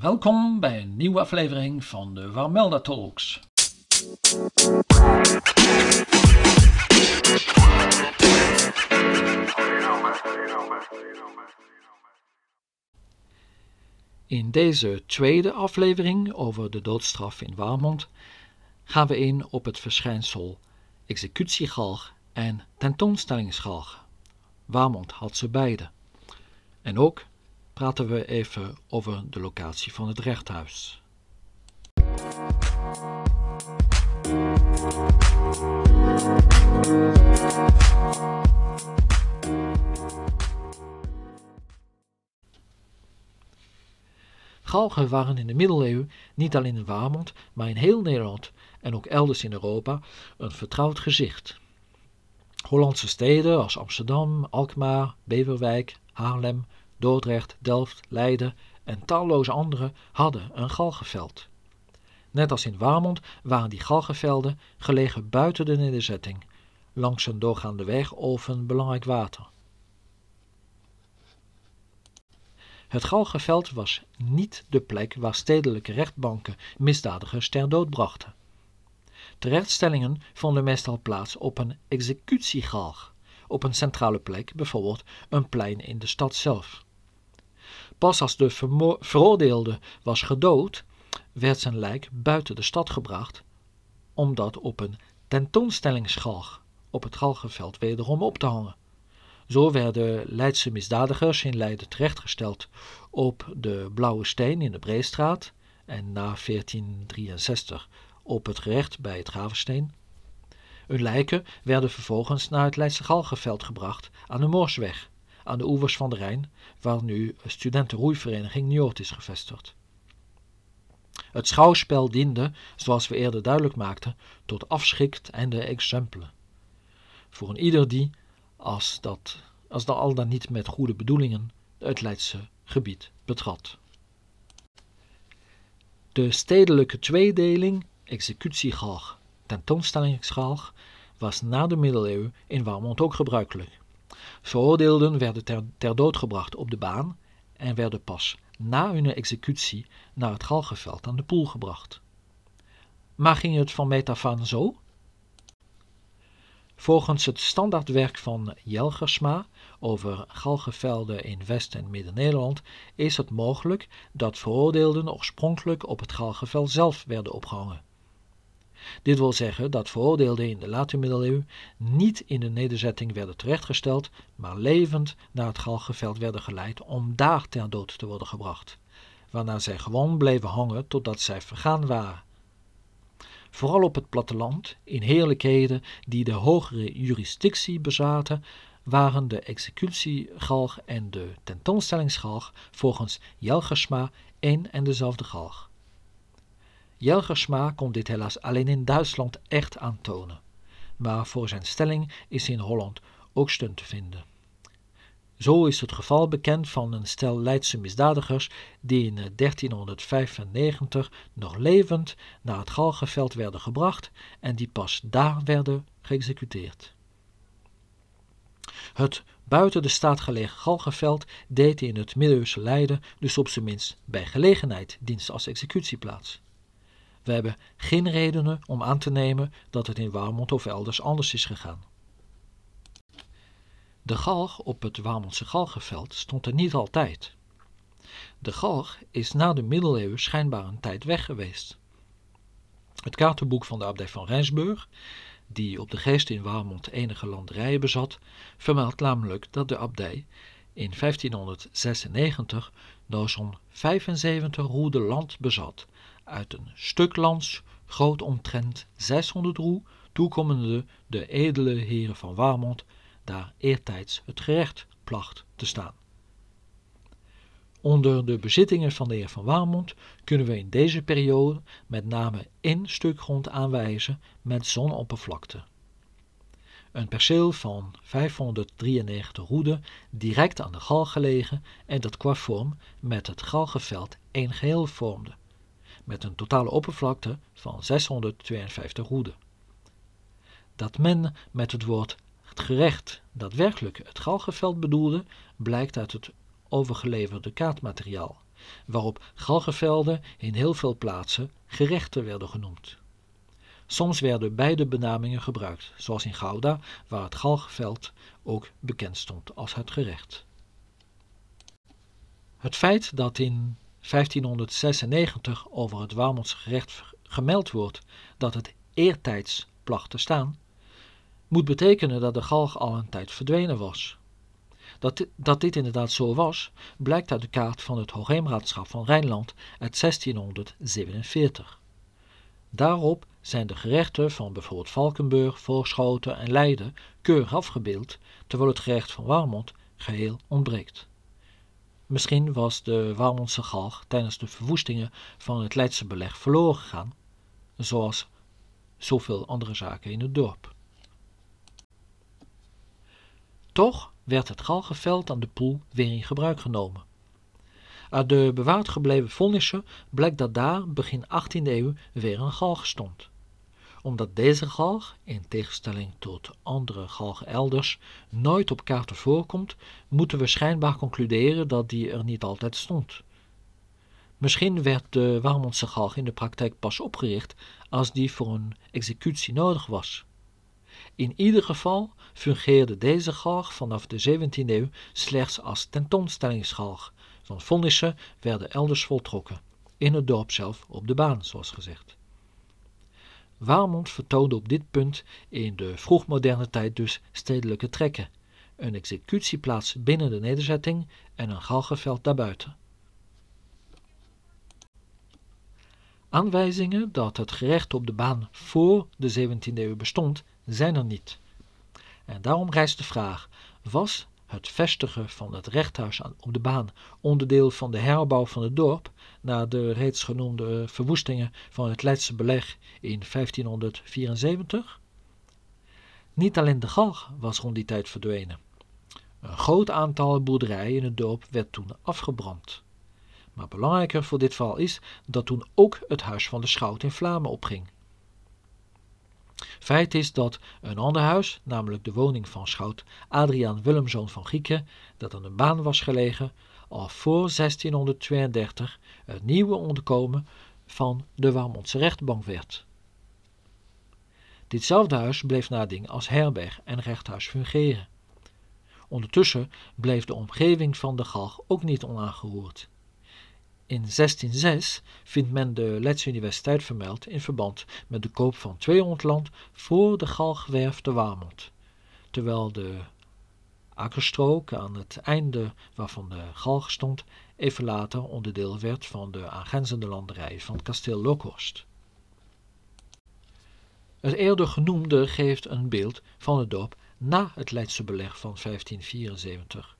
Welkom bij een nieuwe aflevering van de Warmelda Talks. In deze tweede aflevering over de doodstraf in Warmond gaan we in op het verschijnsel executiegalg en tentoonstellingsgalg. Warmond had ze beide. En ook praten we even over de locatie van het rechthuis. Galgen waren in de middeleeuwen niet alleen in Warmond, maar in heel Nederland en ook elders in Europa een vertrouwd gezicht. Hollandse steden als Amsterdam, Alkmaar, Beverwijk, Haarlem, Dordrecht, Delft, Leiden en talloze andere hadden een galgenveld. Net als in Warmond waren die galgenvelden gelegen buiten de nederzetting, langs een doorgaande weg of een belangrijk water. Het galgenveld was niet de plek waar stedelijke rechtbanken misdadigers ter dood brachten. Terechtstellingen vonden meestal plaats op een executiegalg, op een centrale plek, bijvoorbeeld een plein in de stad zelf. Pas als de veroordeelde was gedood, werd zijn lijk buiten de stad gebracht, om dat op een tentoonstellingsgalg op het galgenveld wederom op te hangen. Zo werden Leidse misdadigers in Leiden terechtgesteld op de Blauwe Steen in de Breestraat en na 1463 op het gerecht bij het Gravensteen. Hun lijken werden vervolgens naar het Leidse Galgenveld gebracht aan de Moorsweg, aan de oevers van de Rijn, waar nu studentenroeivereniging Njoort is gevestigd. Het schouwspel diende, zoals we eerder duidelijk maakten, tot afschrikt en de exempelen. Voor een ieder die, als dat, als dat al dan niet met goede bedoelingen, het Leidse gebied betrad. De stedelijke tweedeling, executiegalg, tentoonstellingsgalg, was na de middeleeuwen in Warmond ook gebruikelijk. Veroordeelden werden ter, dood gebracht op de baan en werden pas na hun executie naar het galgenveld aan de poel gebracht. Maar ging het van meet af aan zo? Volgens het standaardwerk van Jelgersma over galgenvelden in West- en Midden-Nederland is het mogelijk dat veroordeelden oorspronkelijk op het galgenveld zelf werden opgehangen. Dit wil zeggen dat veroordeelden in de late middeleeuwen niet in de nederzetting werden terechtgesteld, maar levend naar het galgenveld werden geleid om daar ter dood te worden gebracht, waarna zij gewoon bleven hangen totdat zij vergaan waren. Vooral op het platteland, in heerlijkheden die de hogere jurisdictie bezaten, waren de executiegalg en de tentoonstellingsgalg volgens Jelgersma één en dezelfde galg. Jelgersma kon dit helaas alleen in Duitsland echt aantonen, maar voor zijn stelling is in Holland ook steun te vinden. Zo is het geval bekend van een stel Leidse misdadigers die in 1395 nog levend naar het Galgenveld werden gebracht en die pas daar werden geëxecuteerd. Het buiten de staat gelegen Galgenveld deed in het middeleeuwse Leiden dus op zijn minst bij gelegenheid dienst als executieplaats. We hebben geen redenen om aan te nemen dat het in Warmond of elders anders is gegaan. De galg op het Warmondse galgenveld stond er niet altijd. De galg is na de middeleeuwen schijnbaar een tijd weg geweest. Het kaartenboek van de abdij van Rijnsburg, die op de geest in Warmond enige landerijen bezat, vermeldt namelijk dat de abdij in 1596 nog zo'n 75 roede land bezat uit een stuk lands, groot omtrent 600 roe, toekomende de edele heren van Warmond, daar eertijds het gerecht placht te staan. Onder de bezittingen van de heer van Warmond kunnen we in deze periode met name één stuk grond aanwijzen met zonoppervlakte. Een perceel van 593 roeden direct aan de gal gelegen en dat qua vorm met het galgenveld één geheel vormde met een totale oppervlakte van 652 roeden. Dat men met het woord het gerecht daadwerkelijk het galgenveld bedoelde, blijkt uit het overgeleverde kaartmateriaal, waarop galgenvelden in heel veel plaatsen gerechten werden genoemd. Soms werden beide benamingen gebruikt, zoals in Gouda, waar het galgenveld ook bekend stond als het gerecht. Het feit dat in 1596 over het Warmondse gerecht gemeld wordt dat het eertijds placht te staan, moet betekenen dat de galg al een tijd verdwenen was. Dat dat dit inderdaad zo was, blijkt uit de kaart van het Hoogheemraadschap van Rijnland uit 1647. Daarop zijn de gerechten van bijvoorbeeld Valkenburg, Voorschoten en Leiden keurig afgebeeld, terwijl het gerecht van Warmond geheel ontbreekt. Misschien was de Warmondse galg tijdens de verwoestingen van het Leidse beleg verloren gegaan, zoals zoveel andere zaken in het dorp. Toch werd het galgenveld aan de Poel weer in gebruik genomen. Uit de bewaard gebleven vonnissen blijkt dat daar begin 18e eeuw weer een galg stond. Omdat deze galg, in tegenstelling tot andere galgen elders, nooit op kaarten voorkomt, moeten we schijnbaar concluderen dat die er niet altijd stond. Misschien werd de Warmondse galg in de praktijk pas opgericht als die voor een executie nodig was. In ieder geval fungeerde deze galg vanaf de 17e eeuw slechts als tentoonstellingsgalg, want vonnissen werden elders voltrokken, in het dorp zelf op de baan, zoals gezegd. Warmond vertoonde op dit punt in de vroegmoderne tijd dus stedelijke trekken, een executieplaats binnen de nederzetting en een galgenveld daarbuiten. Aanwijzingen dat het gerecht op de baan voor de 17e eeuw bestond, zijn er niet. En daarom rijst de vraag: was het vestigen van het rechthuis op de baan onderdeel van de herbouw van het dorp na de reeds genoemde verwoestingen van het Leidse beleg in 1574? Niet alleen de galg was rond die tijd verdwenen. Een groot aantal boerderijen in het dorp werd toen afgebrand. Maar belangrijker voor dit verhaal is dat toen ook het huis van de schout in vlammen opging. Feit is dat een ander huis, namelijk de woning van schout Adriaan Willemzoon van Grieken, dat aan de baan was gelegen, al voor 1632 het nieuwe onderkomen van de Warmondse rechtbank werd. Ditzelfde huis bleef nadien als herberg en rechthuis fungeren. Ondertussen bleef de omgeving van de galg ook niet onaangeroerd. In 1606 vindt men de Leidse Universiteit vermeld in verband met de koop van 200 land voor de galgwerf te Warmond, terwijl de akkerstrook aan het einde waarvan de galg stond even later onderdeel werd van de aangrenzende landerij van kasteel Lokhorst. Het eerder genoemde geeft een beeld van het dorp na het Leidse beleg van 1574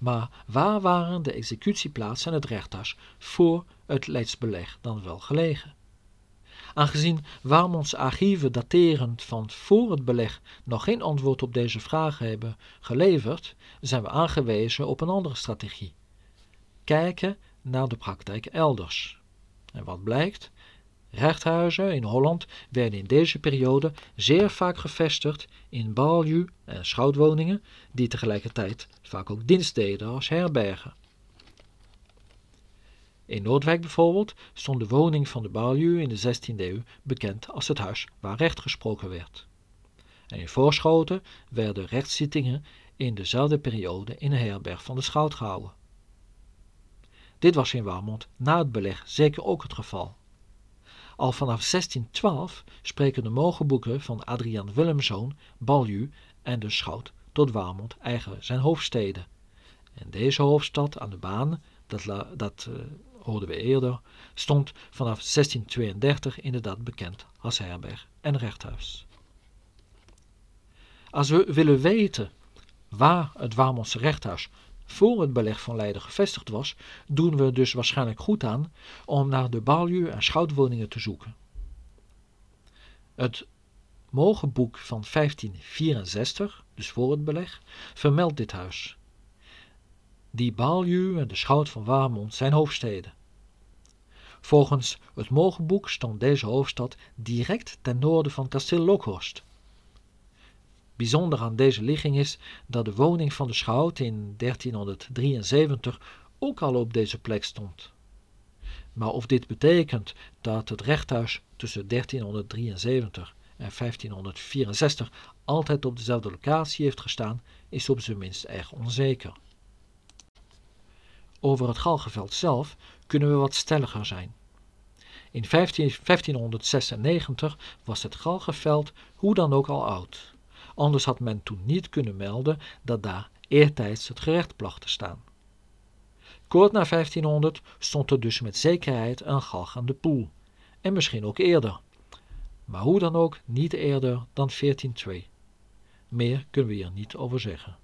maar waar waren de executieplaats en het rechthuis voor het Leidsbeleg dan wel gelegen? Aangezien Warmonds archieven daterend van voor het beleg nog geen antwoord op deze vragen hebben geleverd, zijn we aangewezen op een andere strategie. Kijken naar de praktijk elders. En wat blijkt? Rechthuizen in Holland werden in deze periode zeer vaak gevestigd in balju- en schoutwoningen, die tegelijkertijd vaak ook dienst deden als herbergen. In Noordwijk bijvoorbeeld stond de woning van de balju in de 16e eeuw bekend als het huis waar recht gesproken werd. En in Voorschoten werden rechtszittingen in dezelfde periode in een herberg van de schout gehouden. Dit was in Warmond na het beleg zeker ook het geval. Al vanaf 1612 spreken de mogenboeken van Adriaan Willemzoon, Balju en de schout tot Warmond eigen zijn hoofdsteden. En deze hoofdstad aan de baan, dat, dat uh, hoorden we eerder, stond vanaf 1632 inderdaad bekend als herberg en rechthuis. Als we willen weten waar het Warmondse rechthuis voor het beleg van Leiden gevestigd was, doen we dus waarschijnlijk goed aan om naar de balju- en schoutwoningen te zoeken. Het mogenboek van 1564, dus voor het beleg, vermeldt dit huis. Die balju en de schout van Warmond zijn hoofdsteden. Volgens het mogenboek stond deze hoofdstad direct ten noorden van kasteel Lokhorst. Bijzonder aan deze ligging is dat de woning van de schout in 1373 ook al op deze plek stond. Maar of dit betekent dat het rechthuis tussen 1373 en 1564 altijd op dezelfde locatie heeft gestaan, is op zijn minst erg onzeker. Over het galgenveld zelf kunnen we wat stelliger zijn. In 15, 1596 was het galgenveld hoe dan ook al oud. Anders had men toen niet kunnen melden dat daar eertijds het gerecht placht te staan. Kort na 1500 stond er dus met zekerheid een galg aan de poel, en misschien ook eerder. Maar hoe dan ook niet eerder dan 1402. Meer kunnen we hier niet over zeggen.